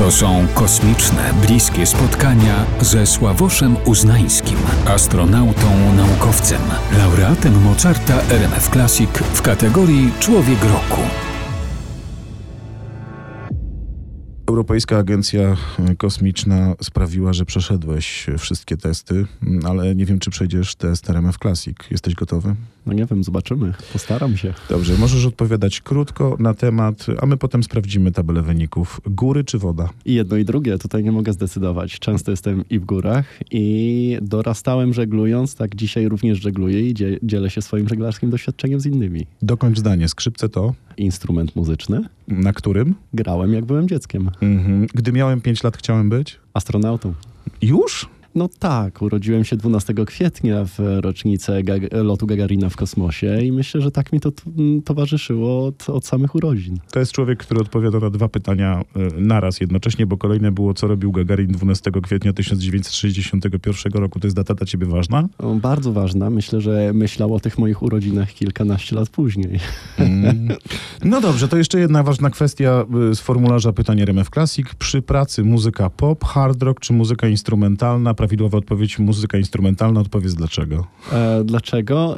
To są kosmiczne, bliskie spotkania ze Sławoszem Uznańskim, astronautą, naukowcem, laureatem Mozarta RMF Classic w kategorii Człowiek Roku. Europejska Agencja Kosmiczna sprawiła, że przeszedłeś wszystkie testy, ale nie wiem, czy przejdziesz test RMF Classic. Jesteś gotowy? No nie wiem, zobaczymy. Postaram się. Dobrze, możesz odpowiadać krótko na temat, a my potem sprawdzimy tabelę wyników. Góry czy woda? I jedno i drugie, tutaj nie mogę zdecydować. Często jestem i w górach i dorastałem żeglując, tak dzisiaj również żegluję i dzielę się swoim żeglarskim doświadczeniem z innymi. Dokończ zdanie. Skrzypce to? Instrument muzyczny. Na którym? Grałem jak byłem dzieckiem. Mhm. Gdy miałem 5 lat chciałem być? Astronautą. Już? No tak, urodziłem się 12 kwietnia w rocznicę Gag lotu Gagarina w kosmosie i myślę, że tak mi to towarzyszyło od, od, samych urodzin. To jest człowiek, który odpowiada na dwa pytania y, naraz jednocześnie, bo kolejne było, co robił Gagarin 12 kwietnia 1961 roku. To jest data dla ciebie ważna? O, bardzo ważna. Myślę, że myślał o tych moich urodzinach kilkanaście lat później. Mm. No dobrze, to jeszcze jedna ważna kwestia y, z formularza pytań RMF Classic. Przy pracy muzyka pop, hard rock czy muzyka instrumentalna? Prawidłowa odpowiedź muzyka instrumentalna. Odpowiedz dlaczego. E, dlaczego?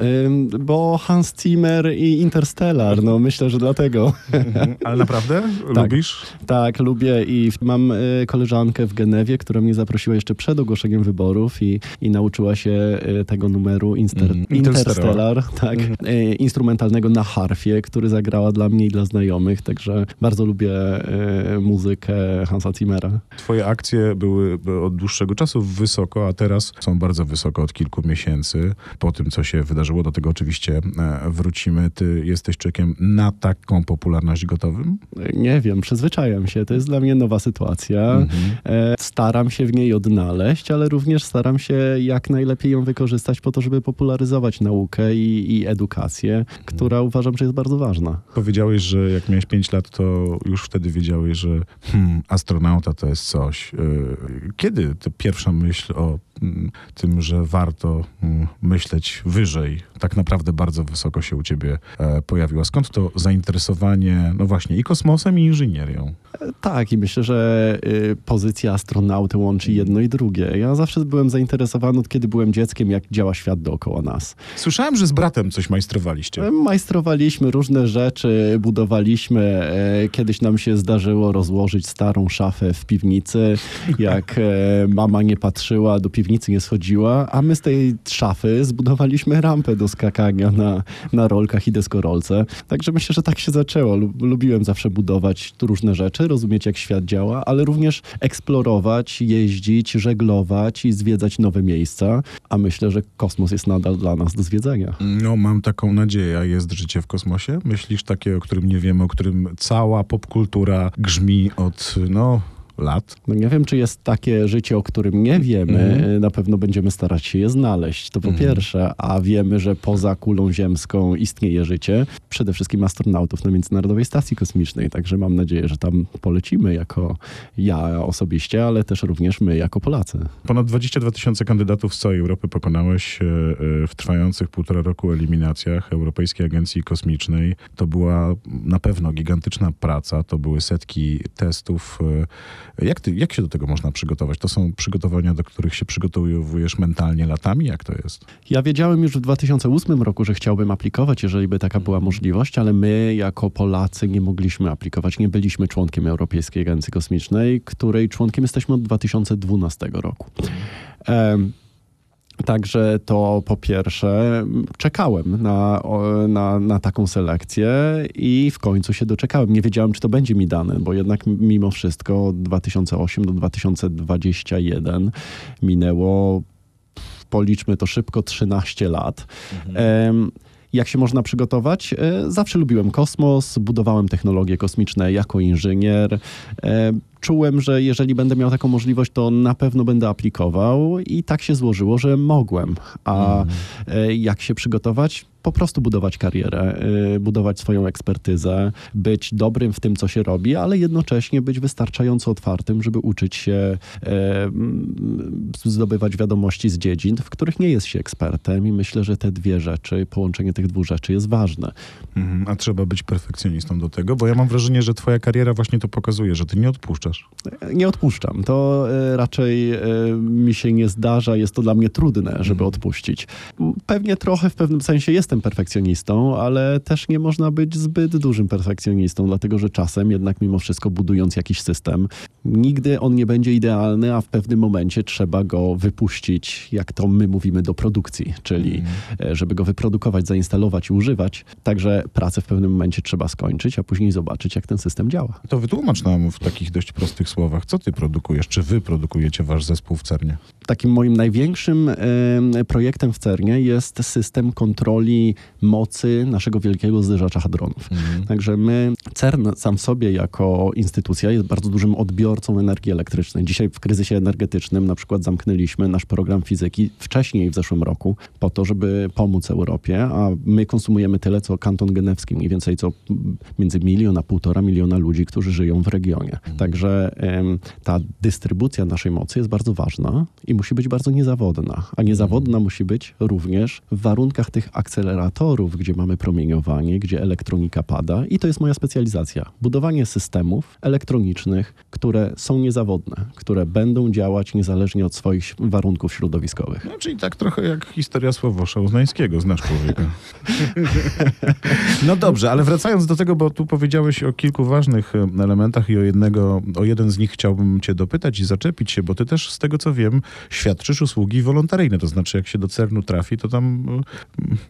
Bo Hans Zimmer i Interstellar. No myślę, że dlatego. Mhm. Ale naprawdę? Tak. Lubisz? Tak, lubię i mam y, koleżankę w Genewie, która mnie zaprosiła jeszcze przed ogłoszeniem wyborów i, i nauczyła się y, tego numeru Inster mm, Interstellar, tak, y, instrumentalnego na harfie, który zagrała dla mnie i dla znajomych, także bardzo lubię muzykę Hansa Zimmera. Twoje akcje były od dłuższego czasu w wysoko, a teraz są bardzo wysoko od kilku miesięcy. Po tym, co się wydarzyło, do tego oczywiście e, wrócimy. Ty jesteś człowiekiem na taką popularność gotowym? Nie wiem, przyzwyczajam się. To jest dla mnie nowa sytuacja. Mhm. E, staram się w niej odnaleźć, ale również staram się jak najlepiej ją wykorzystać po to, żeby popularyzować naukę i, i edukację, która uważam, że jest bardzo ważna. Powiedziałeś, że jak miałeś 5 lat, to już wtedy wiedziałeś, że hmm, astronauta to jest coś. E, kiedy to pierwsza myśl myśl o mm, tym, że warto mm, myśleć wyżej, tak naprawdę bardzo wysoko się u ciebie e, pojawiła. Skąd to zainteresowanie, no właśnie, i kosmosem, i inżynierią? Tak, i myślę, że y, pozycja astronauty łączy jedno i drugie. Ja zawsze byłem zainteresowany, od kiedy byłem dzieckiem, jak działa świat dookoła nas. Słyszałem, że z bratem coś majstrowaliście. E, majstrowaliśmy różne rzeczy, budowaliśmy. E, kiedyś nam się zdarzyło rozłożyć starą szafę w piwnicy. Jak mama nie patrzyła, do piwnicy nie schodziła, a my z tej szafy zbudowaliśmy rampę do skakania na, na rolkach i deskorolce. Także myślę, że tak się zaczęło. Lubiłem zawsze budować różne rzeczy, rozumieć jak świat działa, ale również eksplorować, jeździć, żeglować i zwiedzać nowe miejsca. A myślę, że kosmos jest nadal dla nas do zwiedzenia. No, mam taką nadzieję. Jest życie w kosmosie? Myślisz takie, o którym nie wiemy, o którym cała popkultura grzmi od, no, lat. No nie wiem, czy jest takie życie, o którym nie wiemy. Mm. Na pewno będziemy starać się je znaleźć. To po mm. pierwsze, a wiemy, że poza kulą ziemską istnieje życie. Przede wszystkim astronautów na Międzynarodowej Stacji Kosmicznej. Także mam nadzieję, że tam polecimy jako ja osobiście, ale też również my jako Polacy. Ponad 22 tysiące kandydatów z całej Europy pokonałeś e, e, w trwających półtora roku eliminacjach Europejskiej Agencji Kosmicznej. To była na pewno gigantyczna praca. To były setki testów e, jak, ty, jak się do tego można przygotować? To są przygotowania, do których się przygotowujesz mentalnie latami? Jak to jest? Ja wiedziałem już w 2008 roku, że chciałbym aplikować, jeżeli by taka była możliwość, ale my jako Polacy nie mogliśmy aplikować. Nie byliśmy członkiem Europejskiej Agencji Kosmicznej, której członkiem jesteśmy od 2012 roku. Także to po pierwsze czekałem na, na, na, taką selekcję i w końcu się doczekałem. Nie wiedziałem, czy to będzie mi dane, bo jednak mimo wszystko od 2008 do 2021 minęło, policzmy to szybko, 13 lat. Mhm. Jak się można przygotować? E, zawsze lubiłem kosmos, budowałem technologie kosmiczne jako inżynier. E, czułem, że jeżeli będę miał taką możliwość, to na pewno będę aplikował i tak się złożyło, że mogłem. A mm. jak się przygotować? po prostu budować karierę, y, budować swoją ekspertyzę, być dobrym w tym, co się robi, ale jednocześnie być wystarczająco otwartym, żeby uczyć się e, zdobywać wiadomości z dziedzin, w których nie jest się ekspertem i myślę, że te dwie rzeczy, połączenie tych dwóch rzeczy jest ważne. Mhm, a trzeba być perfekcjonistą do tego, bo ja mam wrażenie, że twoja kariera właśnie to pokazuje, że ty nie odpuszczasz odpuszczasz? Nie odpuszczam. To e, raczej e, mi się nie zdarza. Jest to dla mnie trudne, żeby odpuścić. Pewnie trochę w pewnym sensie jestem perfekcjonistą, ale też nie można być zbyt dużym perfekcjonistą, dlatego że czasem jednak mimo wszystko budując jakiś system, nigdy on nie będzie idealny, a w pewnym momencie trzeba go wypuścić, jak to my mówimy, do produkcji, czyli e, żeby go wyprodukować, zainstalować i używać. Także pracę w pewnym momencie trzeba skończyć, a później zobaczyć, jak ten system działa. To wytłumacz nam w takich dość prostych słowach, co ty produkujesz, czy wy produkujecie wasz zespół w CERNie? Takim moim największym e, projektem w CERNie jest system kontroli mocy naszego wielkiego zderzacza hadronów. Także my, CERN sam w sobie jako instytucja jest bardzo dużym odbiorcą energii elektrycznej. Dzisiaj w kryzysie energetycznym na przykład zamknęliśmy nasz program fizyki wcześniej w zeszłym roku po to, żeby pomóc Europie, a my konsumujemy tyle, co kanton genewski, mniej więcej co między milion a półtora miliona ludzi, którzy żyją w regionie. Także em, ta dystrybucja naszej mocy jest bardzo ważna i musi być bardzo niezawodna. A niezawodna musi być również w warunkach tych akceleratorów, gdzie mamy promieniowanie, gdzie elektronika pada i to jest moja specjalizacja. Budowanie systemów elektronicznych, które są niezawodne, które będą działać niezależnie od swoich warunków środowiskowych. No, czyli tak trochę jak historia Sławosza Uznańskiego, znasz człowieka. No dobrze, ale wracając do tego, bo tu powiedziałeś o kilku ważnych elementach i o jednego, o jeden z nich chciałbym cię dopytać i zaczepić się, bo ty też z tego co wiem świadczysz usługi wolontaryjne, to znaczy jak się do CERN-u trafi, to tam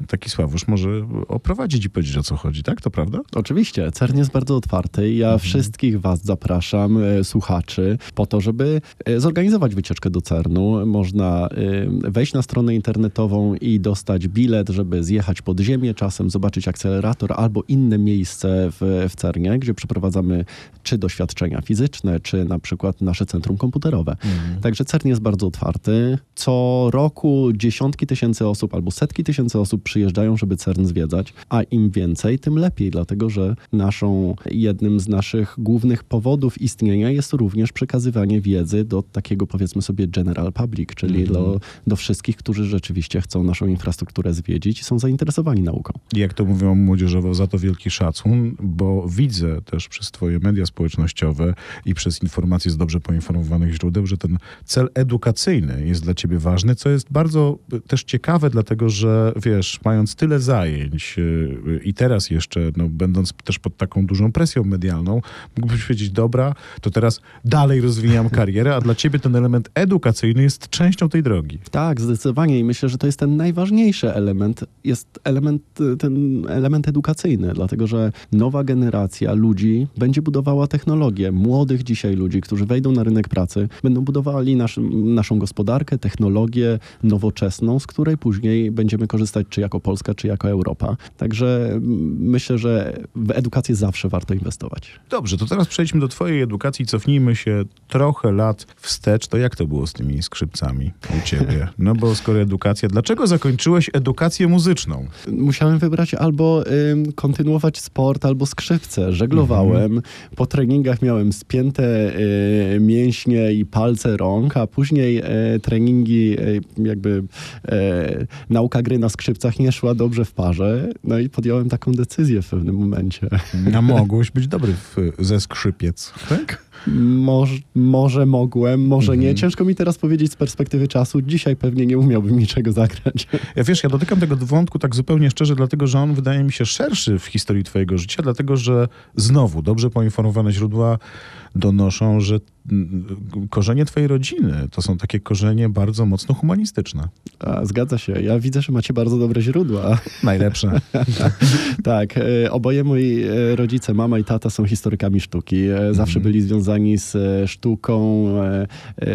e, taki Sławosz może oprowadzić i powiedzieć o co chodzi, tak? To prawda? Oczywiście, CERN jest bardzo otwarty. Ja wszystkich Was zapraszam, e, słuchaczy, po to, żeby e, zorganizować wycieczkę do CERN-u. Można e, wejść na stronę internetową i dostać bilet, żeby zjechać pod ziemię, czasem zobaczyć akcelerator albo inne miejsce w, w CERNie, gdzie przeprowadzamy czy doświadczenia fizyczne, czy na przykład nasze centrum komputerowe. Także CERN jest bardzo otwarty. Co roku dziesiątki tysięcy osób albo setki tysięcy osób przyjeżdżają, żeby CERN zwiedzać, a im więcej, tym lepiej, dlatego że naszą, jednym z naszych głównych powodów istnienia jest również przekazywanie wiedzy do takiego powiedzmy sobie general public, czyli do, do wszystkich, którzy rzeczywiście chcą naszą infrastrukturę zwiedzić i są zainteresowani nauką. Jak to mówią młodzieżowo, za to wielki szacun, bo widzę też przez twoje media społecznościowe i przez informacje z dobrze poinformowanych źródeł, że ten cel edukacyjny jest dla ciebie ważny, co jest bardzo y, też ciekawe, dlatego że wiesz, mając tyle zajęć y, i teraz jeszcze, no, będąc też pod taką dużą presją medialną, mógłbyś powiedzieć, dobra, to teraz dalej rozwijam karierę, a dla ciebie ten element edukacyjny jest częścią tej drogi. Tak, zdecydowanie i myślę, że to jest ten najważniejszy element, jest element, y, ten element edukacyjny, dlatego że nowa generacja ludzi będzie budowała technologię. Młodych dzisiaj ludzi, którzy wejdą na rynek pracy, będą budowali nasz, naszą gospodarkę, technologię nowoczesną, z której później będziemy korzystać czy jako Polska, czy jako Europa. Także mm, myślę, że w edukację zawsze warto inwestować. Dobrze, to teraz przejdźmy do twojej edukacji, cofnijmy się trochę lat wstecz. To jak to było z tymi skrzypcami u ciebie? No bo skoro edukacja, dlaczego zakończyłeś edukację muzyczną? Musiałem wybrać albo ym, kontynuować sport, albo skrzypce. Żeglowałem, po treningach miałem spięte y, mięśnie i palce rąk, a później e, treningi, e, jakby e, nauka gry na skrzypcach nie szła dobrze w parze, no i podjąłem taką decyzję w pewnym momencie. A mogłeś być dobry w, ze skrzypiec, tak? Może, może mogłem, może nie. Ciężko mi teraz powiedzieć z perspektywy czasu. Dzisiaj pewnie nie umiałbym niczego zagrać. Ja wiesz, ja dotykam tego wątku tak zupełnie szczerze, dlatego że on wydaje mi się szerszy w historii twojego życia, dlatego że znowu dobrze poinformowane źródła donoszą, że korzenie twojej rodziny to są takie korzenie bardzo mocno humanistyczne. A, zgadza się. Ja widzę, że macie bardzo dobre źródła. Najlepsze. Tak, e, oboje moi e, rodzice, mama i tata są historykami sztuki. E, Zawsze byli związani z sztuką,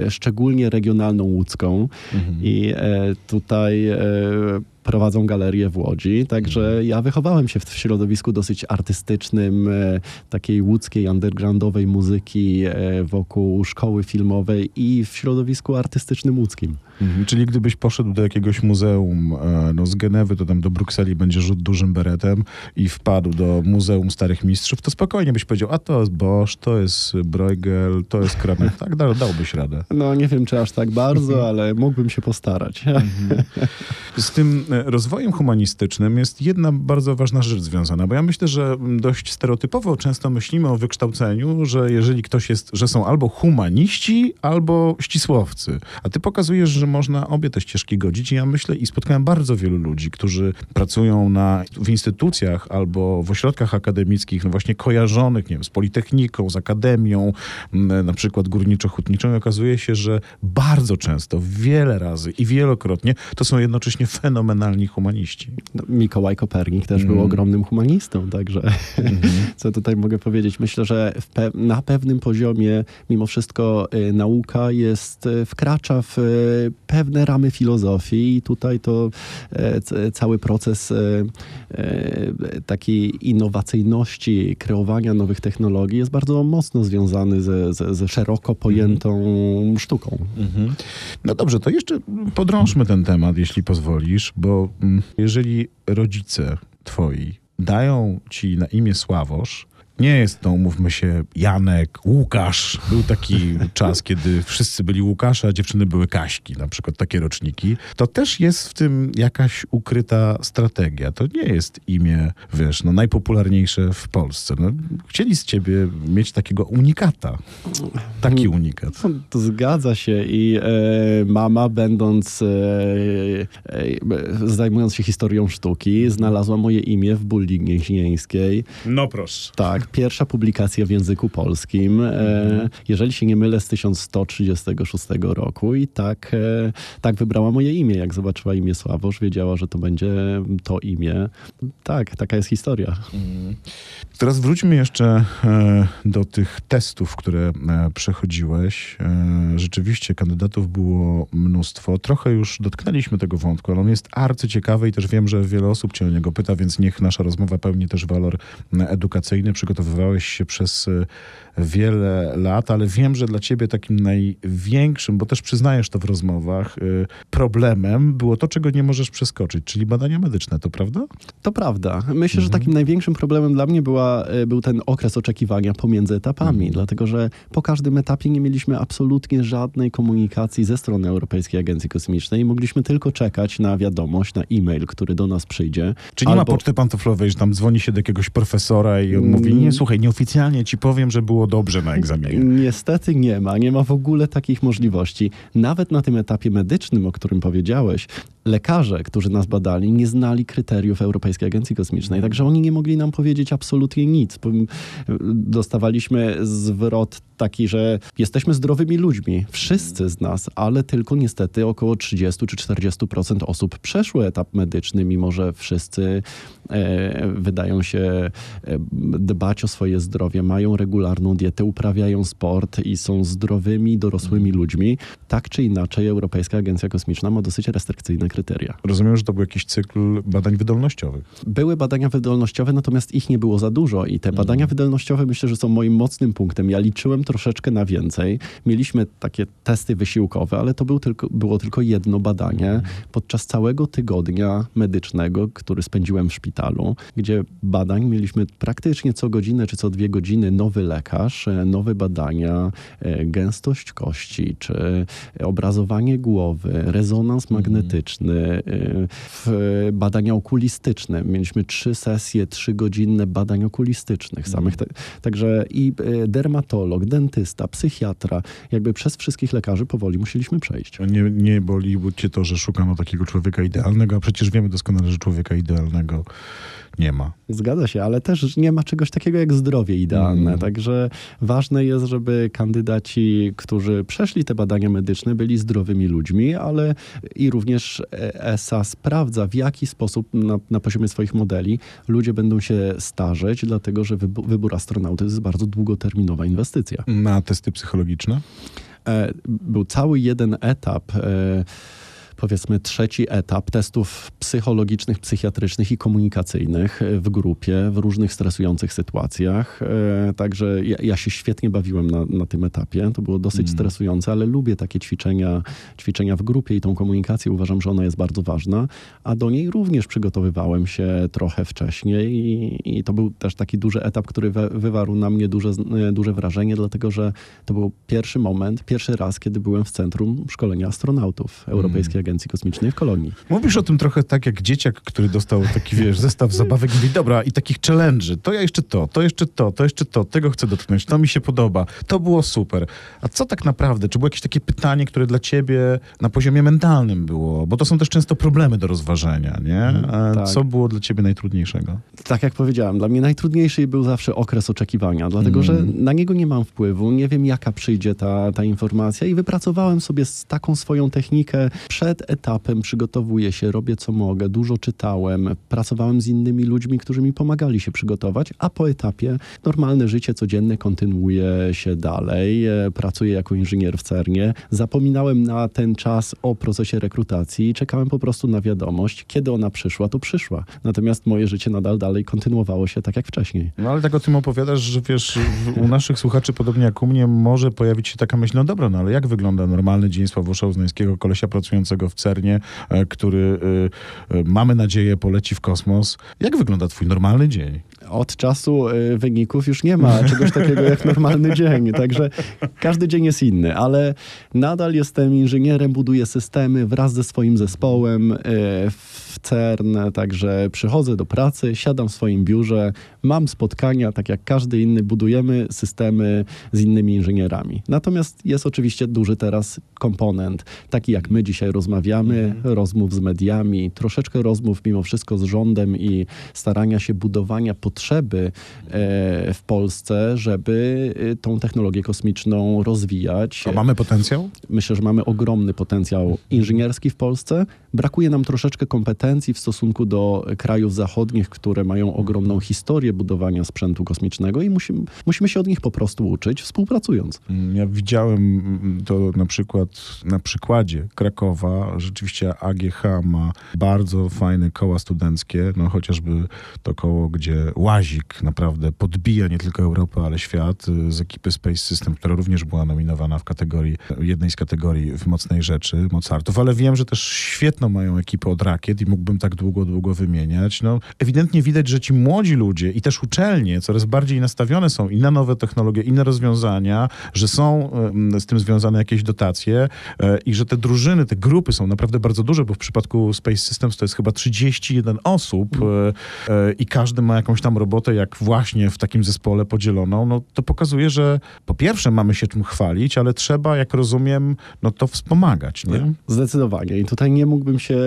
szczególnie regionalną łódzką. I e, tutaj prowadzą galerię w Łodzi, także ja wychowałem się w środowisku dosyć artystycznym, e, takiej łódzkiej, undergroundowej muzyki e, wokół szkoły filmowej i w środowisku artystycznym łódzkim. Mhm, Czyli gdybyś poszedł do jakiegoś muzeum e, no z Genewy, to tam do Brukseli będzie rzut dużym beretem i wpadł do Muzeum Starych Mistrzów, to spokojnie byś powiedział, a to jest Bosch, to jest Bruegel, to jest Kramek. Tak, da, dałbyś radę. No nie wiem, czy aż tak bardzo, ale mógłbym się postarać. Z tym rozwojem humanistycznym jest jedna bardzo ważna rzecz związana, bo ja myślę, że dość stereotypowo często myślimy o wykształceniu, że jeżeli ktoś jest, że są albo humaniści, albo ścisłowcy. A ty pokazujesz, że można obie te ścieżki godzić i ja myślę i spotkałem bardzo wielu ludzi, którzy pracują na, w instytucjach albo w ośrodkach akademickich, no właśnie kojarzonych, nie wiem, z Politechniką, z Akademią, na przykład górniczo-hutniczą i okazuje się, że bardzo często, wiele razy i wielokrotnie to są jednocześnie fenomenalni humaniści. No, Mikołaj Kopernik też mm. był ogromnym humanistą, także mm -hmm. co tutaj mogę powiedzieć? Myślę, że pe na pewnym poziomie mimo wszystko y, nauka jest, y, wkracza w y, pewne ramy filozofii i tutaj to y, cały proces y, y, takiej innowacyjności, kreowania nowych technologii jest bardzo mocno związany ze, ze, ze szeroko pojętą mm. sztuką. -hmm. No dobrze, to jeszcze podrążmy ten temat, jeśli pozwolisz, bo mm, jeżeli rodzice twoi dają ci na imię Sławosz, nie jest to, umówmy się, Janek, Łukasz. Był taki czas, kiedy wszyscy byli Łukasze, a dziewczyny były Kaśki, na przykład takie roczniki. To też jest w tym jakaś ukryta strategia. To nie jest imię, wiesz, no, najpopularniejsze w Polsce. No, chcieli z ciebie mieć takiego unikata. Taki unikat. No, to zgadza się i e, mama, będąc, e, e, zajmując się historią sztuki, znalazła moje imię w Bulli Gnieźnieńskiej. No proszę. Tak, pierwsza publikacja w języku polskim, e, jeżeli się nie mylę, z 1136 roku i tak, e, tak wybrała moje imię. Jak zobaczyła imię Sławosz, wiedziała, że to będzie to imię. Tak, taka jest historia. Mhm. Teraz wróćmy jeszcze e, do tych testów, które przechodziłeś. Rzeczywiście kandydatów było mnóstwo. Trochę już dotknęliśmy tego wątku, ale on jest arcyciekawy i też wiem, że wiele osób cię o niego pyta, więc niech nasza rozmowa pełni też walor edukacyjny. Przygotowywałeś się przez wiele lat, ale wiem, że dla ciebie takim największym, bo też przyznajesz to w rozmowach, y, problemem było to, czego nie możesz przeskoczyć, czyli badania medyczne, to prawda? To prawda. Myślę, mhm. że takim największym problemem dla mnie była, y, był ten okres oczekiwania pomiędzy etapami, mhm. dlatego że po każdym etapie nie mieliśmy absolutnie żadnej komunikacji ze strony Europejskiej Agencji Kosmicznej i mogliśmy tylko czekać na wiadomość, na e-mail, który do nas przyjdzie. Czy nie albo... ma poczty pantoflowej, że tam dzwoni się do jakiegoś profesora i on mówi, nie, słuchaj, nieoficjalnie ci powiem, że było dobrze na egzaminie. Niestety nie ma. Nie ma w ogóle takich możliwości. Nawet na tym etapie medycznym, o którym powiedziałeś, lekarze, którzy nas badali, nie znali kryteriów Europejskiej Agencji Kosmicznej, także oni nie mogli nam powiedzieć absolutnie nic. Dostawaliśmy zwrot taki, że jesteśmy zdrowymi ludźmi, wszyscy z nas, ale tylko niestety około 30 czy 40% osób przeszło etap medyczny, mimo że wszyscy wydają się e, dbać o swoje zdrowie, mają regularną dietę, uprawiają sport i są zdrowymi, dorosłymi ludźmi. Tak czy inaczej, Europejska Agencja Kosmiczna ma dosyć restrykcyjne kryteria. Rozumiem, że to był jakiś cykl badań wydolnościowych. Były badania wydolnościowe, natomiast ich nie było za dużo i te badania mhm. wydolnościowe myślę, że są moim mocnym punktem. Ja liczyłem troszeczkę na więcej. Mieliśmy takie testy wysiłkowe, ale to był tylko, było tylko jedno badanie mhm. podczas całego tygodnia medycznego, który spędziłem w szpitalu, gdzie badań mieliśmy praktycznie co godzinę czy co dwie godziny nowy lekarz, e, nowe badania, e, gęstość kości, czy obrazowanie głowy, rezonans mhm. magnetyczny, e, badania okulistyczne. Mieliśmy trzy sesje, trzygodzinne badań okulistycznych samych. Także i dermatolog, dentysta, psychiatra, jakby przez wszystkich lekarzy powoli musieliśmy przejść. Nie, nie boli cię to, że szukano takiego człowieka idealnego, a przecież wiemy doskonale, że człowieka idealnego nie ma. Zgadza się, ale też nie ma czegoś takiego jak zdrowie idealne. Mm. Także ważne jest, żeby kandydaci, którzy przeszli te badania medyczne, byli zdrowymi ludźmi, ale i również ESA sprawdza, w jaki sposób na, na poziomie swoich modeli ludzie będą się starzeć, dlatego że wybór, wybór astronauty jest bardzo długoterminowa inwestycja. Na testy psychologiczne? E, był cały jeden etap. E, powiedzmy trzeci etap testów psychologicznych, psychiatrycznych i komunikacyjnych w grupie, w różnych stresujących sytuacjach. E, także ja, ja się świetnie bawiłem na, na, tym etapie. To było dosyć mm. stresujące, ale lubię takie ćwiczenia, ćwiczenia w grupie i tą komunikację uważam, że ona jest bardzo ważna, a do niej również przygotowywałem się trochę wcześniej i, i to był też taki duży etap, który we, wywarł na mnie duże, duże wrażenie, dlatego że to był pierwszy moment, pierwszy raz, kiedy byłem w centrum szkolenia astronautów Europejskiej mm Agencji Kosmicznej w Kolonii. Mówisz o tym trochę tak jak dzieciak, który dostał taki, wiesz, zestaw zabawek i mówi, dobra, i takich challenge'y, to ja jeszcze to, to jeszcze to, to jeszcze to, tego chcę dotknąć, to mi się podoba, to było super. A co tak naprawdę, czy było jakieś takie pytanie, które dla ciebie na poziomie mentalnym było? Bo to są też często problemy do rozważenia, nie? A tak. Co było dla ciebie najtrudniejszego? Tak jak powiedziałem, dla mnie najtrudniejszy był zawsze okres oczekiwania, dlatego że na niego nie mam wpływu, nie wiem jaka przyjdzie ta, ta informacja i wypracowałem sobie taką swoją technikę. Przed etapem przygotowuję się, robię co mogę, dużo czytałem, pracowałem z innymi ludźmi, którzy mi pomagali się przygotować, a po etapie normalne życie codzienne kontynuuje się dalej. E, Pracuję jako inżynier w CERNie. Zapominałem na ten czas o procesie rekrutacji i czekałem po prostu na wiadomość. Kiedy ona przyszła, to przyszła. Natomiast moje życie nadal dalej kontynuowało się tak jak wcześniej. No ale tak o tym opowiadasz, że wiesz, u naszych słuchaczy, podobnie jak u mnie, może pojawić się taka myśl, no dobra, no ale jak wygląda normalny dzień Sławosza Uznańskiego, kolesia pracującego w CERNie, e, który, e, e, mamy nadzieję, poleci w kosmos. Jak wygląda twój normalny dzień? Od czasu y, wyników już nie ma czegoś takiego jak normalny dzień, także każdy dzień jest inny, ale nadal jestem inżynierem, buduję systemy wraz ze swoim zespołem y, w CERN, także przychodzę do pracy, siadam w swoim biurze, mam spotkania, tak jak każdy inny, budujemy systemy z innymi inżynierami. Natomiast jest oczywiście duży teraz komponent, taki jak my dzisiaj rozmawiamy, rozmów z mediami, troszeczkę rozmów mimo wszystko z rządem i starania się budowania potrzeby e, w Polsce, żeby e, tą technologię kosmiczną rozwijać. A mamy potencjał? Myślę, że mamy ogromny potencjał inżynierski w Polsce. Brakuje nam troszeczkę kompetencji w stosunku do krajów zachodnich, które mają ogromną historię budowania sprzętu kosmicznego i musimy, musimy się od nich po prostu uczyć, współpracując. Mm, Ja widziałem mm, to na przykład na przykładzie Krakowa. Rzeczywiście AGH ma bardzo fajne koła studenckie, no chociażby to koło, gdzie łazik naprawdę podbija nie tylko Europę, ale świat z ekipy Space System, która również była nominowana w kategorii, jednej z kategorii w mocnej rzeczy, Mozartów, ale wiem, że też świetną mają ekipę od rakiet i mógłbym tak długo, długo wymieniać. No, ewidentnie widać, że ci młodzi ludzie i też uczelnie coraz bardziej nastawione są i na nowe technologie, i na rozwiązania, że są z tym związane jakieś dotacje e, i że te drużyny, te grupy są naprawdę bardzo duże, bo w przypadku Space Systems to jest chyba 31 osób e, e, i każdy ma jakąś tam robotę, jak właśnie w takim zespole podzieloną, no to pokazuje, że po pierwsze mamy się czym chwalić, ale trzeba, jak rozumiem, no to wspomagać, nie? Zdecydowanie. I tutaj nie mógłbym się,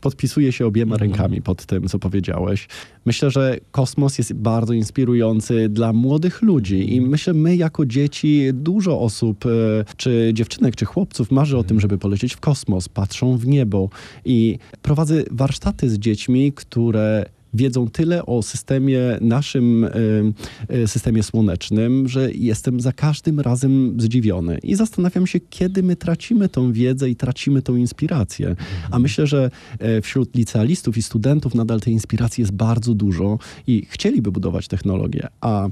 podpisuję się obiema rękami pod tym, co powiedziałeś. Myślę, że kosmos jest bardzo inspirujący dla młodych ludzi i myślę, my jako dzieci, dużo osób, e, czy dziewczynek, czy chłopców marzy o tym, żeby polecieć w kosmos, patrzą w niebo i prowadzę warsztaty z dziećmi, które wiedzą tyle o systemie naszym, y, systemie słonecznym, że jestem za każdym razem zdziwiony. I zastanawiam się, kiedy my tracimy tą wiedzę i tracimy tą inspirację. A myślę, że e, wśród licealistów i studentów nadal tej inspiracji jest bardzo dużo i chcieliby budować technologię, a,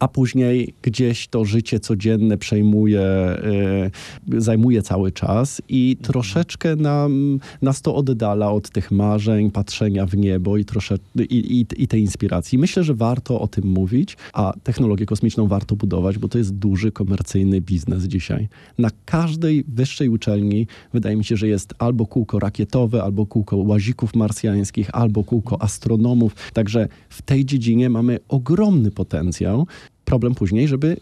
a później gdzieś to życie codzienne przejmuje, y, zajmuje cały czas i troszeczkę nam, nas to oddala od tych marzeń, patrzenia w niebo i, trosze, i, i, i tej inspiracji. Myślę, że warto o tym mówić, a technologię kosmiczną warto budować, bo to jest duży komercyjny biznes dzisiaj. Na każdej wyższej uczelni wydaje mi się, że jest albo kółko rakietowe, albo kółko łazików marsjańskich, albo kółko astronomów. Także w tej dziedzinie mamy ogromny potencjał. Problem później, żeby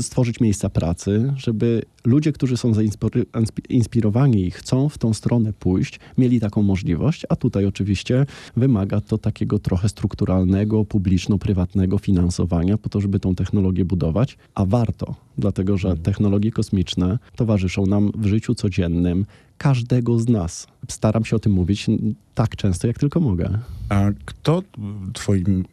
stworzyć miejsca pracy, żeby ludzie, którzy są zainspiry- inspi- inspirowani i chcą w tą stronę pójść, mieli taką możliwość, a tutaj oczywiście wymaga to takiego trochę strukturalnego, publiczno-prywatnego finansowania po to, żeby tą technologię budować, a warto, dlatego że technologie kosmiczne towarzyszą nam w życiu codziennym każdego z nas. Staram się o tym mówić tak często, jak tylko mogę. A kto twoim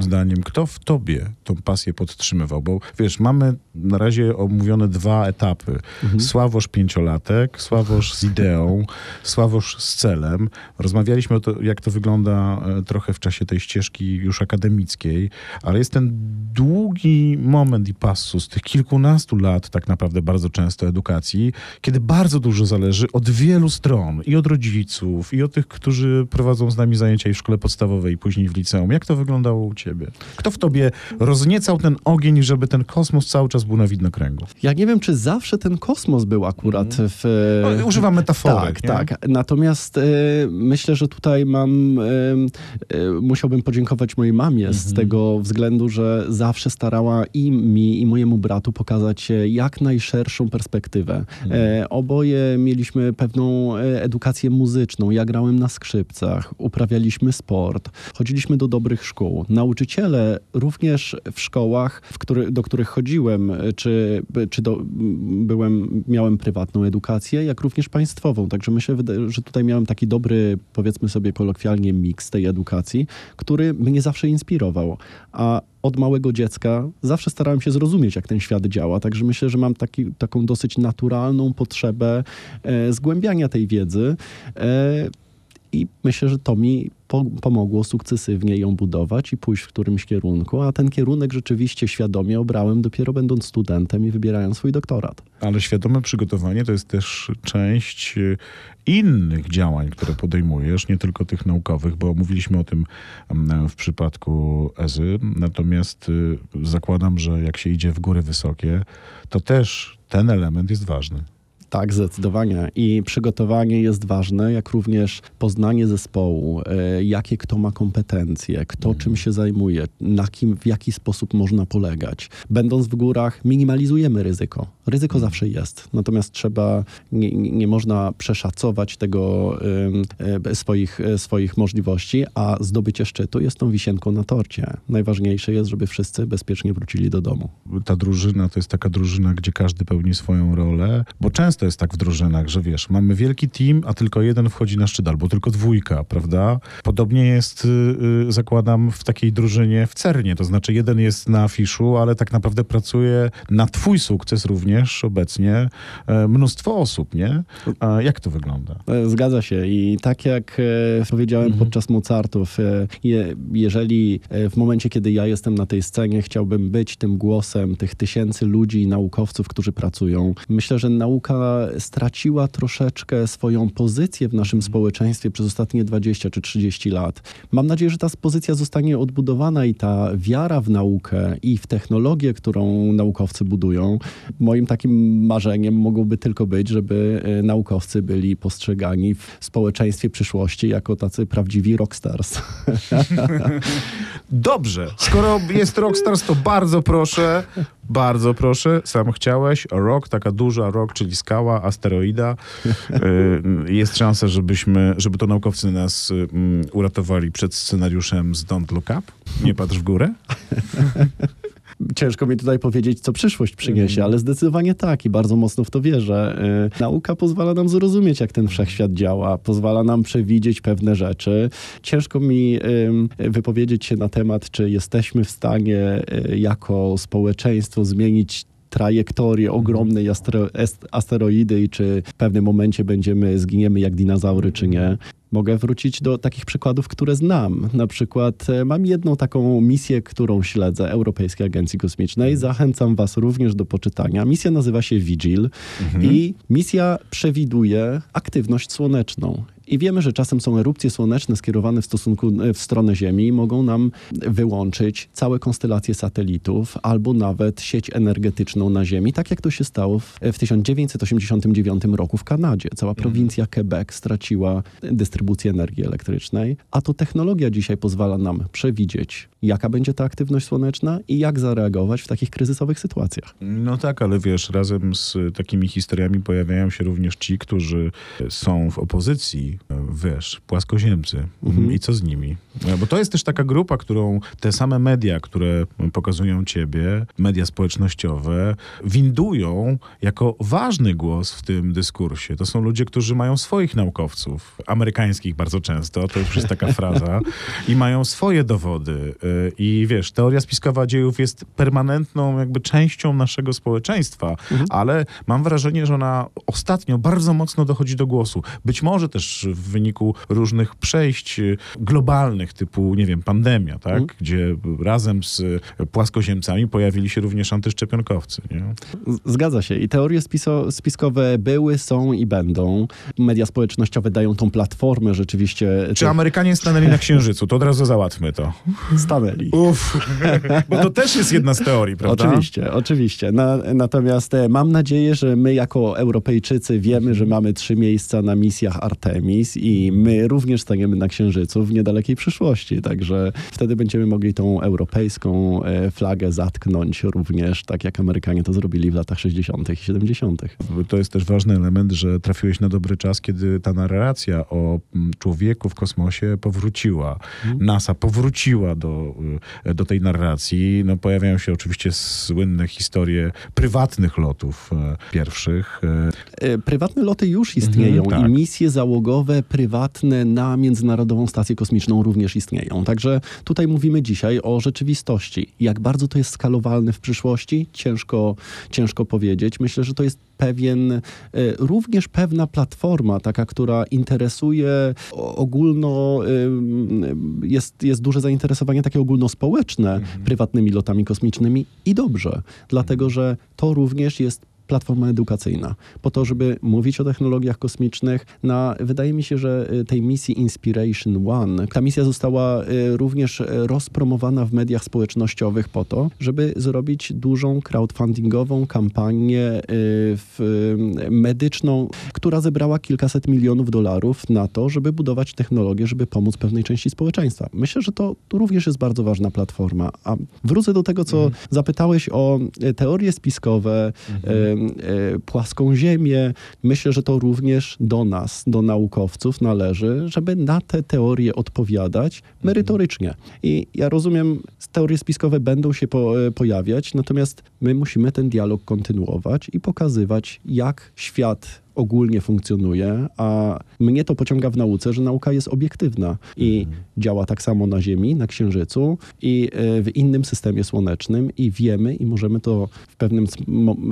zdaniem, kto w tobie tą pasję podtrzymywał? Bo wiesz, mamy na razie omówione dwa etapy. Sławosz pięciolatek, Sławosz z ideą, Sławosz z celem. Rozmawialiśmy o to, jak to wygląda e, trochę w czasie tej ścieżki już akademickiej, ale jest ten długi moment i passus tych kilkunastu lat, tak naprawdę bardzo często edukacji, kiedy bardzo dużo zależy od wielu stron i od rodziców, i od tych, którzy prowadzą z nami zajęcia i w szkole podstawowej, i później w liceum. Jak to wyglądało u ciebie? Kto w tobie rozniecał ten ogień, żeby ten kosmos cały czas był na widnokręgu? Ja nie wiem, czy zawsze ten kosmos był akurat w... No, używam metafory. Tak, nie? tak. Natomiast e, myślę, że tutaj mam, e, e, musiałbym podziękować mojej mamie z tego względu, że zawsze starała i mi, i mojemu bratu pokazać e, jak najszerszą perspektywę. E, oboje mieliśmy pewną e, edukację muzyczną. Ja grałem na skrzypcach, uprawialiśmy sport, chodziliśmy do dobrych szkół. Nauczyciele również w szkołach, w który, do których chodziłem, e, czy, czy do, byłem, miałem prywatną edukację, jak również państwową. Także myślę, że tutaj miałem taki dobry, powiedzmy sobie kolokwialnie, miks tej edukacji, który mnie zawsze inspirował. A od małego dziecka zawsze starałem się zrozumieć, jak ten świat działa. Także myślę, że mam taki, taką dosyć naturalną potrzebę e, zgłębiania tej wiedzy. E, i myślę, że to mi po, pomogło sukcesywnie ją budować i pójść w którymś kierunku, a ten kierunek rzeczywiście świadomie obrałem dopiero będąc studentem i wybierając swój doktorat. Ale świadome przygotowanie to jest też część y, innych działań, które podejmujesz, nie tylko tych naukowych, bo mówiliśmy o tym mm, w przypadku Ezy. Natomiast y, zakładam, że jak się idzie w góry wysokie, to też ten element jest ważny. Tak, zdecydowanie. I przygotowanie jest ważne, jak również poznanie zespołu, e, jakie kto ma kompetencje, kto czym się zajmuje, na kim, w jaki sposób można polegać. Będąc w górach, minimalizujemy ryzyko. Ryzyko zawsze jest, natomiast trzeba, nie, nie można przeszacować tego e, swoich, e, swoich możliwości, a zdobycie szczytu jest tą wisienką na torcie. Najważniejsze jest, żeby wszyscy bezpiecznie wrócili do domu. ta drużyna to jest taka drużyna, gdzie każdy pełni swoją rolę, bo często jest tak w drużynach, że wiesz, mamy wielki team, a tylko jeden wchodzi na szczyt, albo tylko dwójka, prawda? Podobnie jest, y, y, zakładam, w takiej drużynie w Cernie, to znaczy jeden jest na afiszu, ale tak naprawdę pracuje na twój sukces również obecnie e, mnóstwo osób, nie? A jak to wygląda? E, Zgadza się i tak jak e, powiedziałem podczas Mozartów, je, jeżeli w momencie, kiedy ja jestem na tej scenie, chciałbym być tym głosem tych tysięcy ludzi naukowców, którzy pracują, myślę, że nauka straciła troszeczkę swoją pozycję w naszym społeczeństwie przez ostatnie 20 czy 30 lat. Mam nadzieję, że ta pozycja zostanie odbudowana i ta wiara w naukę i w technologię, którą naukowcy budują, moim takim marzeniem mogłoby tylko być, żeby e, naukowcy byli postrzegani w społeczeństwie przyszłości jako tacy prawdziwi rockstars. Dobrze, skoro jest Rockstars, to bardzo proszę, bardzo proszę, sam chciałeś, rock, taka duża rock, czyli skała, asteroida. Y, Jest szansa, żebyśmy, żeby to naukowcy nas mm, uratowali przed scenariuszem z Don't Look Up. Nie patrz w górę. Ciężko mi tutaj powiedzieć, co przyszłość przyniesie, ale zdecydowanie tak i bardzo mocno w to wierzę. Y, Nauka pozwala nam zrozumieć, jak ten wszechświat działa, pozwala nam przewidzieć pewne rzeczy. Ciężko mi wypowiedzieć się na temat, czy jesteśmy w stanie y, jako społeczeństwo zmienić trajektorię ogromnej astero, asteroidy i czy w pewnym momencie będziemy, zginiemy jak dinozaury, czy nie. Mogę wrócić do takich przykładów, które znam. Na przykład e, mam jedną taką misję, którą śledzę Europejskiej Agencji Kosmicznej. Zachęcam Was również do poczytania. Misja nazywa się Vigil i misja przewiduje aktywność słoneczną. I wiemy, że czasem są erupcje słoneczne skierowane w stosunku e, w stronę Ziemi i mogą nam wyłączyć całe konstelacje satelitów albo nawet sieć energetyczną na Ziemi, tak jak to się stało w, w 1989 roku w Kanadzie. Cała prowincja Quebec straciła dystrybucję energii elektrycznej, a to technologia dzisiaj pozwala nam przewidzieć, jaka będzie ta aktywność słoneczna i jak zareagować w takich kryzysowych sytuacjach. No tak, ale wiesz, razem z takimi historiami pojawiają się również ci, którzy są w opozycji, wiesz, płaskoziemcy. I co z nimi? Bo to jest też taka grupa, którą te same media, które pokazują ciebie, media społecznościowe, windują jako ważny głos w tym dyskursie. To są ludzie, którzy mają swoich naukowców, amerykańskich bardzo często, to już jest taka fraza, i mają swoje dowody. Y, I wiesz, teoria spiskowa dziejów jest permanentną jakby częścią naszego społeczeństwa, mhm. ale mam wrażenie, że ona ostatnio bardzo mocno dochodzi do głosu. Być może też w wyniku różnych przejść globalnych, typu, nie wiem, pandemia, tak? Mhm. Gdzie razem z płaskoziemcami pojawili się również antyszczepionkowcy. Nie? Zgadza się. I teorie spiso, spiskowe były, są i będą. Media społecznościowe dają tą platformę rzeczywiście. Czy Amerykanie stanęli na Księżycu? To od razu załatwmy to. Stanęli. Uff, bo to też jest jedna z teorii, prawda? Oczywiście, oczywiście. Na, natomiast e, mam nadzieję, że my jako Europejczycy wiemy, że mamy trzy miejsca na misjach Artemis i my również staniemy na Księżycu w niedalekiej przyszłości. Także wtedy będziemy mogli tą europejską e, flagę zatknąć również, tak jak Amerykanie to zrobili w latach 60. i 70. To jest też ważny element, że trafiłeś na dobry czas, kiedy ta narracja o mm, człowieku w kosmosie powróciła. Hmm. NASA powróciła do, e, do tej narracji. No, pojawiają się oczywiście słynne historie prywatnych lotów e, pierwszych. Prywatne loty już istnieją mhm, tak. i misje załogowe prywatne na Międzynarodową Stację Kosmiczną również istnieją. Także tutaj mówimy dzisiaj o rzeczywistości. Jak bardzo to jest skalowalne w przyszłości, ciężko, ciężko powiedzieć. Myślę, że to jest pewien, e, również pewna platforma, taka, która interesuje ogólno, jest, jest duże zainteresowanie takie ogólnospołeczne mhm. prywatnymi lotami kosmicznymi i dobrze, dlatego że to również jest platforma edukacyjna, po to, żeby mówić o technologiach kosmicznych. Na, wydaje mi się, że y, tej misji Inspiration One, ta misja została y, również rozpromowana w mediach społecznościowych po to, żeby zrobić dużą crowdfundingową kampanię y, medyczną, która zebrała kilkaset milionów dolarów na to, żeby budować technologię, żeby pomóc pewnej części społeczeństwa. Myślę, że to, również jest bardzo ważna platforma. A wrócę do tego, co mhm. zapytałeś o teorie spiskowe, mhm płaską ziemię. Myślę, że to również do nas, do naukowców należy, żeby na te teorie odpowiadać merytorycznie. I ja rozumiem, teorie spiskowe będą się po, e, pojawiać, natomiast my musimy ten dialog kontynuować i pokazywać, jak świat ogólnie funkcjonuje, a mnie to pociąga w nauce, że nauka jest obiektywna i mhm. działa tak samo na Ziemi, na Księżycu i e, w innym systemie słonecznym i wiemy i możemy to w pewnym,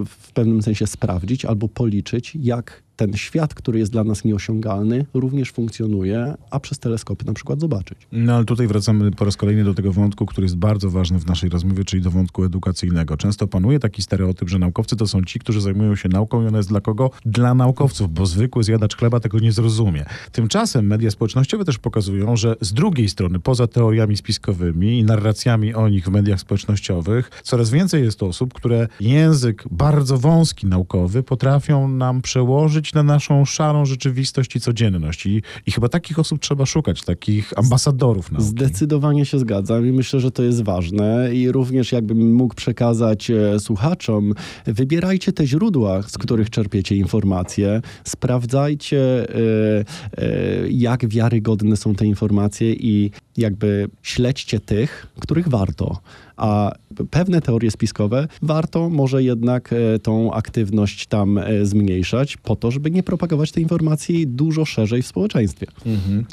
w pewnym sensie sprawdzić albo policzyć, jak ten świat, który jest dla nas nieosiągalny, również funkcjonuje, a przez teleskopy na przykład zobaczyć. No ale tutaj wracamy po raz kolejny do tego wątku, który jest bardzo ważny w naszej rozmowie, czyli do wątku edukacyjnego. Często panuje taki stereotyp, że naukowcy to są ci, którzy zajmują się nauką i ona jest dla kogo? Dla naukowców, bo zwykły zjadacz chleba tego nie zrozumie. Tymczasem media społecznościowe też pokazują, że z drugiej strony, poza teoriami spiskowymi i narracjami o nich w mediach społecznościowych, coraz więcej jest osób, które język bardzo wąski naukowy potrafią nam przełożyć na naszą szarą rzeczywistość i codzienność. I, I, chyba takich osób trzeba szukać, takich ambasadorów nauki. Zdecydowanie się zgadzam i myślę, że to jest ważne. I również jakbym mógł przekazać e, słuchaczom, wybierajcie te źródła, z których czerpiecie informacje, sprawdzajcie, e, e, jak wiarygodne są te informacje i jakby śledźcie tych, których warto. A pewne teorie spiskowe warto może jednak e, tą aktywność tam e, zmniejszać po to, żeby nie propagować tej informacji dużo szerzej w społeczeństwie. Mhm.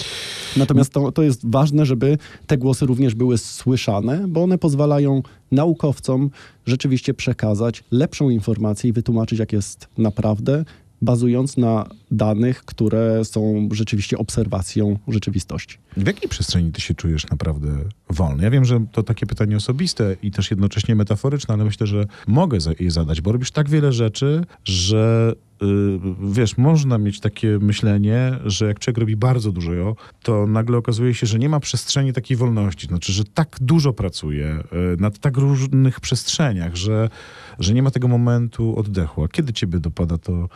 Natomiast to, to jest ważne, żeby te głosy również były słyszane, bo one pozwalają naukowcom rzeczywiście przekazać lepszą informację i wytłumaczyć, jak jest naprawdę, bazując na danych, które są rzeczywiście obserwacją rzeczywistości. W jakiej przestrzeni ty się czujesz naprawdę wolny? Ja wiem, że to takie pytanie osobiste i też jednocześnie metaforyczne, ale myślę, że mogę je zadać, bo robisz tak wiele rzeczy, że y, wiesz, można mieć takie myślenie, że jak człowiek robi bardzo dużo, to nagle okazuje się, że nie ma przestrzeni takiej wolności. Znaczy, że tak dużo pracuje y, nad tak różnych przestrzeniach, że, że nie ma tego momentu oddechu. A kiedy ciebie dopada to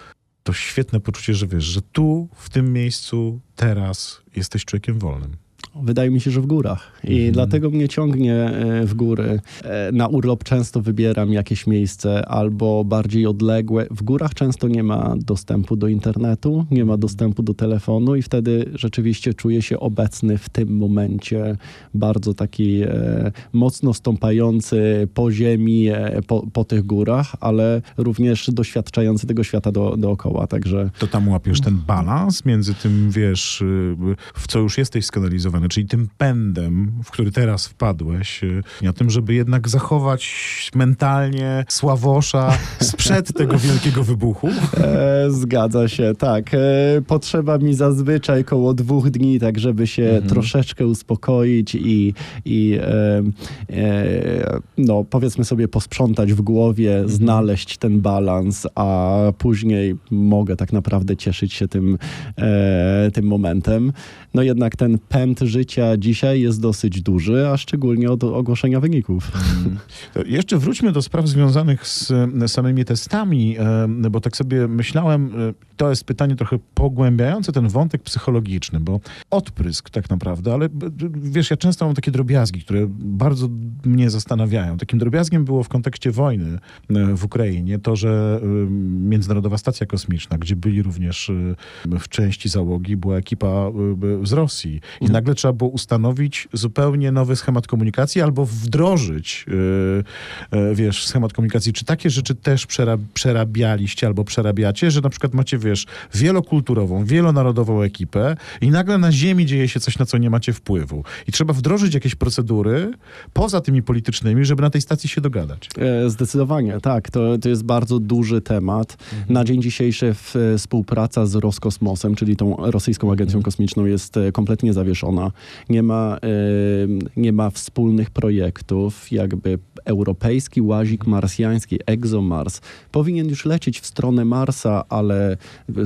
to świetne poczucie, że wiesz, że tu, w tym miejscu, teraz jesteś człowiekiem wolnym. Wydaje mi się, że w górach. I Mhm. dlatego mnie ciągnie e, w góry. E, Na urlop często wybieram jakieś miejsce albo bardziej odległe. W górach często nie ma dostępu do internetu, nie ma dostępu do telefonu i wtedy rzeczywiście czuję się obecny w tym momencie. Bardzo taki e, mocno stąpający po ziemi, e, po, po tych górach, ale również doświadczający tego świata do, dookoła. Także To tam łapiesz ten balans między tym, wiesz, y, w co już jesteś skanalizowany, czyli tym pędem, w który teraz wpadłeś, y, i o tym, żeby jednak zachować mentalnie Sławosza sprzed tego wielkiego wybuchu. E, zgadza się, tak. E, potrzeba mi zazwyczaj koło dwóch dni, tak żeby się troszeczkę uspokoić i, i e, e, no, powiedzmy sobie posprzątać w głowie, znaleźć ten balans, a później mogę tak naprawdę cieszyć się tym, e, tym momentem. No jednak ten pęd życia dzisiaj jest dosyć duży, a szczególnie od ogłoszenia wyników. Jeszcze wróćmy do spraw związanych z e, samymi testami, e, bo tak sobie myślałem, e, to jest pytanie trochę pogłębiające ten wątek psychologiczny, bo odprysk tak naprawdę, ale wiesz, ja często mam takie drobiazgi, które bardzo mnie zastanawiają. Takim drobiazgiem było w kontekście wojny w Ukrainie to, że Międzynarodowa Stacja Kosmiczna, gdzie byli również w części załogi, była ekipa z Rosji i nagle trzeba było ustanowić zupełnie nowy schemat komunikacji albo wdrożyć e, e, wiesz, schemat komunikacji. Czy takie rzeczy też przerab przerabialiście albo przerabiacie, że na przykład macie, wiesz, wielokulturową, wielonarodową ekipę i nagle na ziemi dzieje się coś, na co nie macie wpływu. I trzeba wdrożyć jakieś procedury poza tymi politycznymi, żeby na tej stacji się dogadać. E, Zdecydowanie, tak. To, to jest bardzo duży temat. Na dzień dzisiejszy e, współpraca z Roskosmosem, czyli tą rosyjską agencją kosmiczną, jest e, kompletnie zawieszona. Nie ma, nie ma wspólnych projektów. Jakby europejski łazik marsjański, ExoMars, powinien już lecieć w stronę Marsa, ale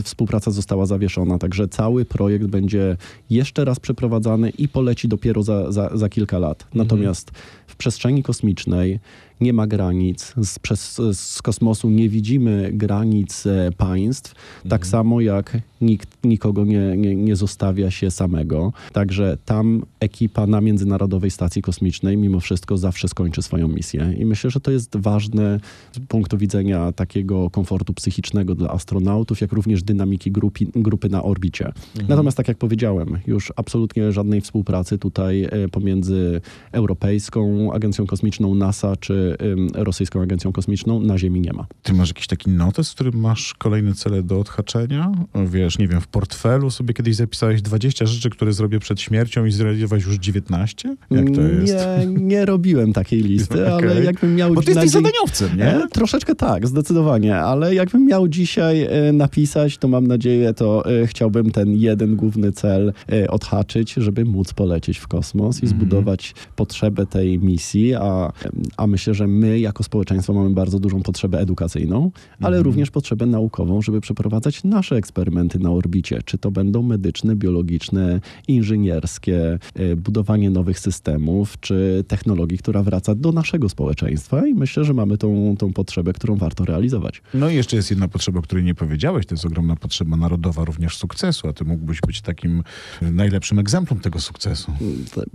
współpraca została zawieszona. Także cały projekt będzie jeszcze raz przeprowadzany i poleci dopiero za, za, za kilka lat. Natomiast w przestrzeni kosmicznej nie ma granic. Z, przez, z kosmosu nie widzimy granic e, państw, tak samo jak nikt nikogo nie, nie, nie zostawia się samego. Także tam ekipa na Międzynarodowej Stacji Kosmicznej mimo wszystko zawsze skończy swoją misję. I myślę, że to jest ważne z punktu widzenia takiego komfortu psychicznego dla astronautów, jak również dynamiki grupi, grupy na orbicie. Natomiast tak jak powiedziałem, już absolutnie żadnej współpracy tutaj e, pomiędzy Europejską Agencją Kosmiczną NASA czy Rosyjską Agencją Kosmiczną na Ziemi nie ma. Ty masz jakiś taki notes, w którym masz kolejne cele do odhaczenia? Wiesz, nie wiem, w portfelu sobie kiedyś zapisałeś 20 rzeczy, które zrobię przed śmiercią i zrealizowałeś już 19? Jak to jest? Nie, nie robiłem takiej listy, ale Okej. jakbym miał Bo ty jesteś dzień- zadaniowcem, nie? E, troszeczkę tak, zdecydowanie, ale jakbym miał dzisiaj e, napisać, to mam nadzieję, to e, chciałbym ten jeden główny cel odhaczyć, żeby móc polecieć w kosmos i Mhm. zbudować potrzebę tej misji, a, a myślę, że my jako społeczeństwo mamy bardzo dużą potrzebę edukacyjną, ale Mhm. również potrzebę naukową, żeby przeprowadzać nasze eksperymenty na orbicie, czy to będą medyczne, biologiczne, inżynierskie, e, budowanie nowych systemów, czy technologii, która wraca do naszego społeczeństwa i myślę, że mamy tą, tą potrzebę, którą warto realizować. No i jeszcze jest jedna potrzeba, o której nie powiedziałeś. To jest ogromna potrzeba narodowa również sukcesu, a ty mógłbyś być takim najlepszym egzemplem tego sukcesu.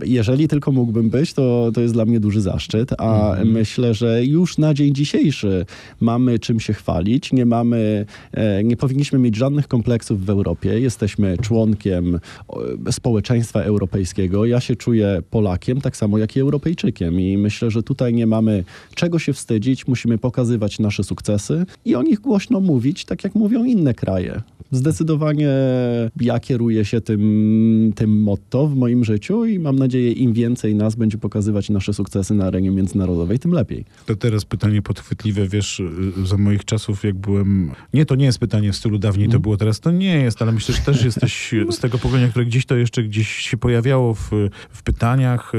Jeżeli tylko mógłbym być, to, to jest dla mnie duży zaszczyt, a myślę, że już na dzień dzisiejszy mamy czym się chwalić. Nie mamy, e, nie powinniśmy mieć żadnych kompleksów w Europie. Jesteśmy członkiem o, społeczeństwa europejskiego. Ja się czuję Polakiem, tak samo jak i Europejczykiem i myślę, że tutaj nie mamy czego się wstydzić. Musimy pokazywać nasze sukcesy i o nich głośno mówić, tak jak mówią inne kraje. Zdecydowanie ja kieruję się tym, tym motto w moim życiu i mam nadzieję, im więcej nas będzie pokazywać nasze sukcesy na arenie międzynarodowej, tym lepiej. To teraz pytanie podchwytliwe, wiesz, za moich czasów, jak byłem... Nie, to nie jest pytanie w stylu dawniej to było, teraz to nie jest, ale myślę, że też jesteś z tego pokolenia, które gdzieś to jeszcze gdzieś się pojawiało w, w pytaniach.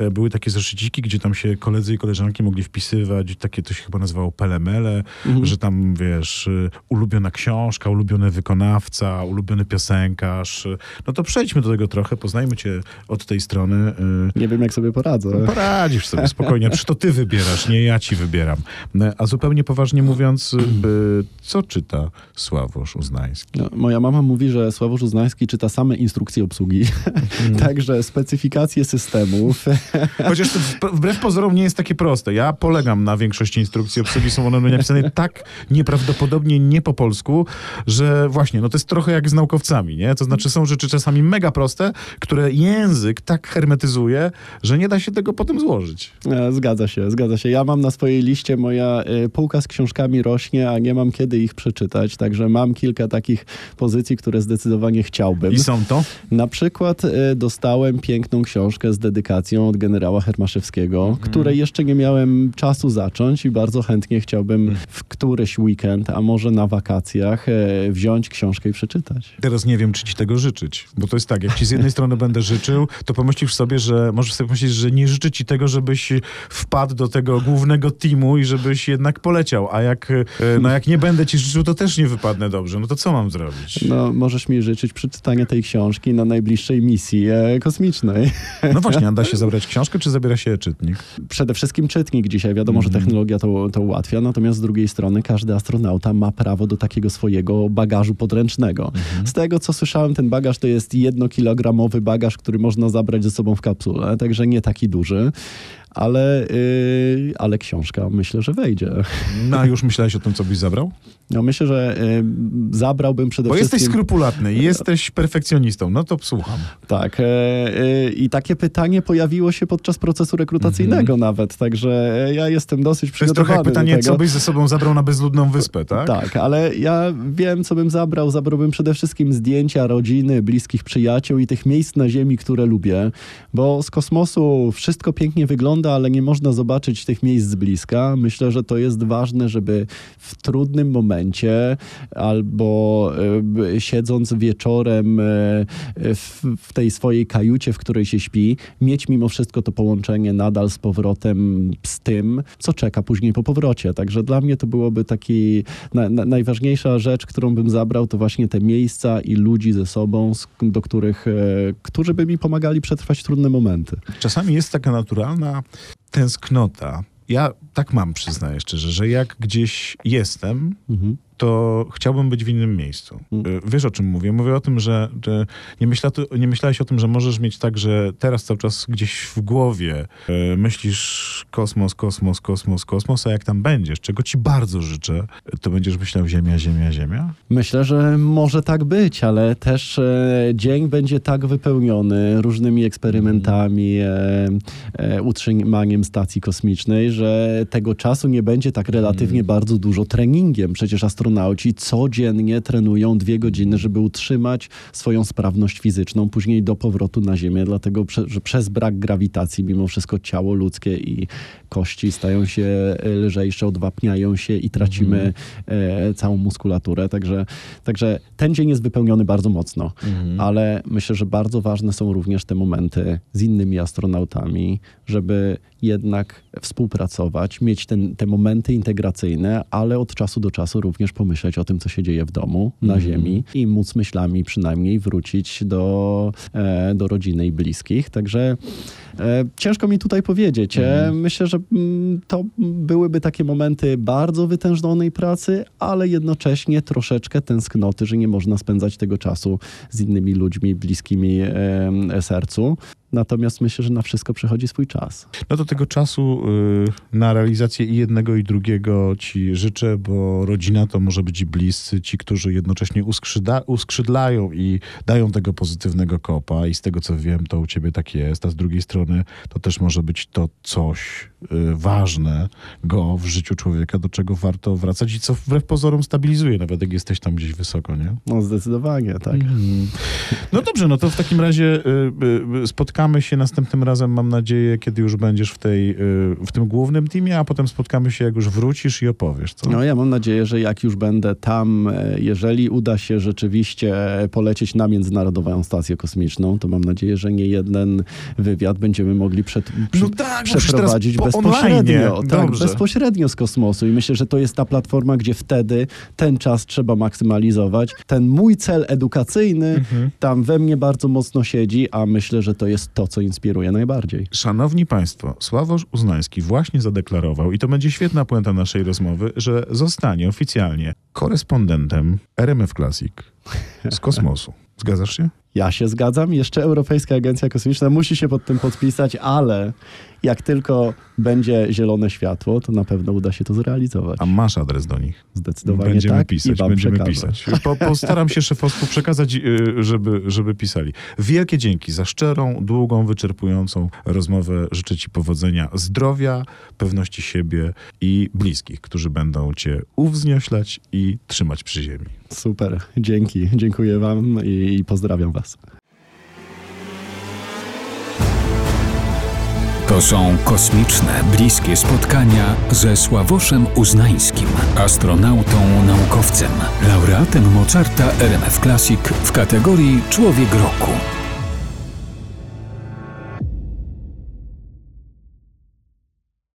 Y, Były takie zeszyciki, gdzie tam się koledzy i koleżanki mogli wpisywać, takie to się chyba nazywało pelemele, że tam, wiesz, y, ulubiona książka, ulubione wykonawca, ulubiony piosenkarz. No to przejdźmy do tego trochę, poznajmy cię od tej strony. Nie wiem, jak sobie poradzę. No, poradzisz sobie spokojnie, przecież to ty wybierasz, nie ja ci wybieram. A zupełnie poważnie mówiąc, co czyta Sławosz Uznański? No, moja mama mówi, że Sławosz Uznański czyta same instrukcje obsługi, mm. także specyfikacje systemów. Chociaż wbrew pozorom nie jest takie proste. Ja polegam na większości instrukcji obsługi, są one napisane tak nieprawdopodobnie nie po polsku, że właśnie, no to jest trochę jak z naukowcami, nie? To znaczy są rzeczy czasami mega proste, które język tak hermetyzuje, że nie da się tego potem złożyć. E, zgadza się, zgadza się. Ja mam na swojej liście, moja y, półka z książkami rośnie, a nie mam kiedy ich przeczytać, także mam kilka takich pozycji, które zdecydowanie chciałbym. I są to? Na przykład y, dostałem piękną książkę z dedykacją od generała Hermaszewskiego, mm. której jeszcze nie miałem czasu zacząć i bardzo chętnie chciałbym mm. w któryś weekend, a może na wakacjach y, wziąć książkę i przeczytać. Teraz nie wiem, czy ci tego życzyć, bo to jest tak, jak ci z jednej strony będę życzył, to pomyślisz sobie, że możesz sobie pomyśleć, że nie życzę ci tego, żebyś wpadł do tego głównego teamu i żebyś jednak poleciał, a jak, no jak nie będę ci życzył, to też nie wypadnę dobrze. No to co mam zrobić? No, możesz mi życzyć przeczytania tej książki na najbliższej misji e, kosmicznej. No właśnie, a da się zabrać książkę, czy zabiera się czytnik? Przede wszystkim czytnik dzisiaj. Wiadomo, że mhm. technologia to, to ułatwia, natomiast z drugiej strony każdy astronauta ma prawo do takiego swojego bagażu podręcznego. Mm. Z tego, co słyszałem, ten bagaż to jest jednokilogramowy bagaż, który można zabrać ze sobą w kapsule, także nie taki duży ale, yy, ale książka myślę, że wejdzie. No a już myślałeś o tym, co byś zabrał? No myślę, że yy, zabrałbym przede Bo wszystkim... Bo jesteś skrupulatny i jesteś perfekcjonistą, no to słucham. Tak. Yy, I takie pytanie pojawiło się podczas procesu rekrutacyjnego mm -hmm. nawet, także ja jestem dosyć przygotowany To jest trochę pytanie, co byś ze sobą zabrał na bezludną wyspę, tak? Tak, ale ja wiem, co bym zabrał. Zabrałbym przede wszystkim zdjęcia rodziny, bliskich przyjaciół i tych miejsc na Ziemi, które lubię, bo z kosmosu wszystko pięknie wygląda, wygląda, ale nie można zobaczyć tych miejsc z bliska. Myślę, że to jest ważne, żeby w trudnym momencie albo y, siedząc wieczorem y, w, tej swojej kajucie, w której się śpi, mieć mimo wszystko to połączenie nadal z powrotem z tym, co czeka później po powrocie. Także dla mnie to byłoby taki na, na, najważniejsza rzecz, którą bym zabrał, to właśnie te miejsca i ludzi ze sobą, do których, y, którzy by mi pomagali przetrwać trudne momenty. Czasami jest taka naturalna tęsknota. Ja tak mam, przyznaję szczerze, że jak gdzieś jestem, mhm to chciałbym być w innym miejscu. Mm. Y, wiesz o czym mówię? Mówię o tym, że, że nie, myśla, nie myślałeś o tym, że możesz mieć tak, że teraz cały czas gdzieś w głowie y, myślisz kosmos, kosmos, kosmos, kosmos, a jak tam będziesz, czego ci bardzo życzę, to będziesz myślał ziemia, ziemia, ziemia? Myślę, że może tak być, ale też e, dzień będzie tak wypełniony różnymi eksperymentami, e, e, utrzymaniem stacji kosmicznej, że tego czasu nie będzie tak relatywnie mm. bardzo dużo treningiem. Przecież astronomia astronauci codziennie trenują dwie godziny, żeby utrzymać swoją sprawność fizyczną później do powrotu na Ziemię, dlatego że przez brak grawitacji mimo wszystko ciało ludzkie i kości stają się e, lżejsze, odwapniają się i tracimy mm. całą muskulaturę. Także, także ten dzień jest wypełniony bardzo mocno, mm. ale myślę, że bardzo ważne są również te momenty z innymi astronautami, żeby jednak współpracować, mieć ten, te momenty integracyjne, ale od czasu do czasu również pomyśleć o tym, co się dzieje w domu, na mm. ziemi i móc myślami przynajmniej wrócić do, e, do rodziny i bliskich. Także e, ciężko mi tutaj powiedzieć. Mm. Myślę, że to byłyby takie momenty bardzo wytężonej pracy, ale jednocześnie troszeczkę tęsknoty, że nie można spędzać tego czasu z innymi ludźmi bliskimi sercu. Natomiast myślę, że na wszystko przychodzi swój czas. No to tego czasu y, na realizację i jednego, i drugiego ci życzę, bo rodzina to może być i bliscy, ci, którzy jednocześnie uskrzydla, uskrzydlają i dają tego pozytywnego kopa. I z tego co wiem, to u ciebie tak jest. A z drugiej strony to też może być to coś y, ważne go w życiu człowieka, do czego warto wracać i co wbrew pozorom stabilizuje, nawet jak jesteś tam gdzieś wysoko, nie? No zdecydowanie, tak. Mm. No dobrze, no to w takim razie y, y, spotkanie spotkamy się następnym razem, mam nadzieję, kiedy już będziesz w, tej, y, w tym głównym teamie, a potem spotkamy się, jak już wrócisz i opowiesz. Co? No ja mam nadzieję, że jak już będę tam, e, jeżeli uda się rzeczywiście polecieć na Międzynarodową Stację Kosmiczną, to mam nadzieję, że nie jeden wywiad będziemy mogli przed, No tak, bo przecież przeprowadzić bezpośrednio. Tak, bezpośrednio z kosmosu. I myślę, że to jest ta platforma, gdzie wtedy ten czas trzeba maksymalizować. Ten mój cel edukacyjny Mhm. tam we mnie bardzo mocno siedzi, a myślę, że to jest to, co inspiruje najbardziej. Szanowni Państwo, Sławosz Uznański właśnie zadeklarował, i to będzie świetna puenta naszej rozmowy, że zostanie oficjalnie korespondentem RMF Classic z kosmosu. Zgadzasz się? Ja się zgadzam. Jeszcze Europejska Agencja Kosmiczna musi się pod tym podpisać, ale jak tylko będzie zielone światło, to na pewno uda się to zrealizować. A masz adres do nich? Zdecydowanie Będziemy tak. pisać, będziemy przekażę. pisać. Po, postaram się szefostwu przekazać, y, żeby, żeby pisali. Wielkie dzięki za szczerą, długą, wyczerpującą rozmowę. Życzę Ci powodzenia, zdrowia, pewności siebie i bliskich, którzy będą Cię uwznioślać i trzymać przy ziemi. Super. Dzięki. Dziękuję wam i pozdrawiam was. To są kosmiczne, bliskie spotkania ze Sławoszem Uznańskim, astronautą, naukowcem, laureatem Mozarta RMF Classic w kategorii Człowiek Roku.